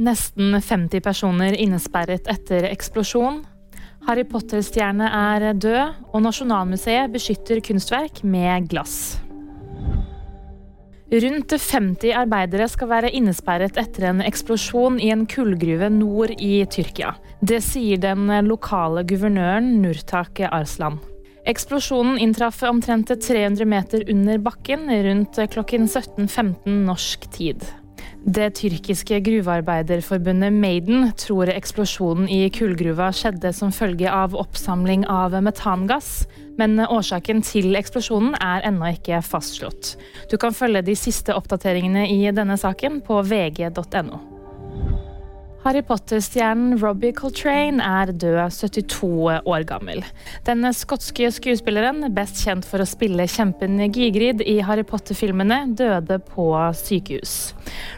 Nesten 50 personer innesperret etter eksplosjon. Harry Potter-stjerne er død, og Nasjonalmuseet beskytter kunstverk med glass. Rundt 50 arbeidere skal være innesperret etter en eksplosjon i en kullgruve nord i Tyrkia. Det sier den lokale guvernøren Nurtak Arslan. Eksplosjonen inntraff omtrent 300 meter under bakken rundt klokken 17.15 norsk tid. Det tyrkiske gruvearbeiderforbundet Maiden tror eksplosjonen i kullgruva skjedde som følge av oppsamling av metangass, men årsaken til eksplosjonen er ennå ikke fastslått. Du kan følge de siste oppdateringene i denne saken på vg.no. Harry Potter-stjernen Robbie Coltrane er død 72 år gammel. Den skotske skuespilleren, best kjent for å spille kjempen Gigrid i Harry Potter-filmene, døde på sykehus.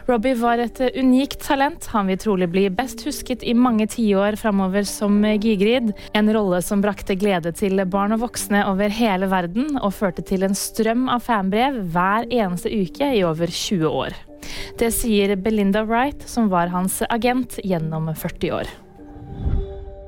Robbie var et unikt talent. Han vil trolig bli best husket i mange tiår framover som Gigrid. En rolle som brakte glede til barn og voksne over hele verden, og førte til en strøm av fanbrev hver eneste uke i over 20 år. Det sier Belinda Wright, som var hans agent gjennom 40 år.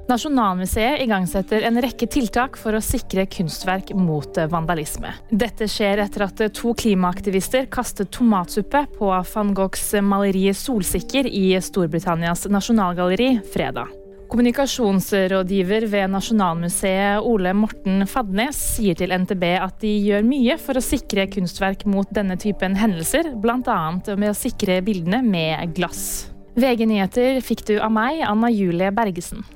Nasjonalmuseet igangsetter en rekke tiltak for å sikre kunstverk mot vandalisme. Dette skjer etter at to klimaaktivister kastet tomatsuppe på van Goghs maleri 'Solsikker' i Storbritannias nasjonalgalleri fredag. Kommunikasjonsrådgiver ved Nasjonalmuseet Ole Morten Fadnes sier til NTB at de gjør mye for å sikre kunstverk mot denne typen hendelser, bl.a. med å sikre bildene med glass. VG nyheter fikk du av meg, Anna Julie Bergesen.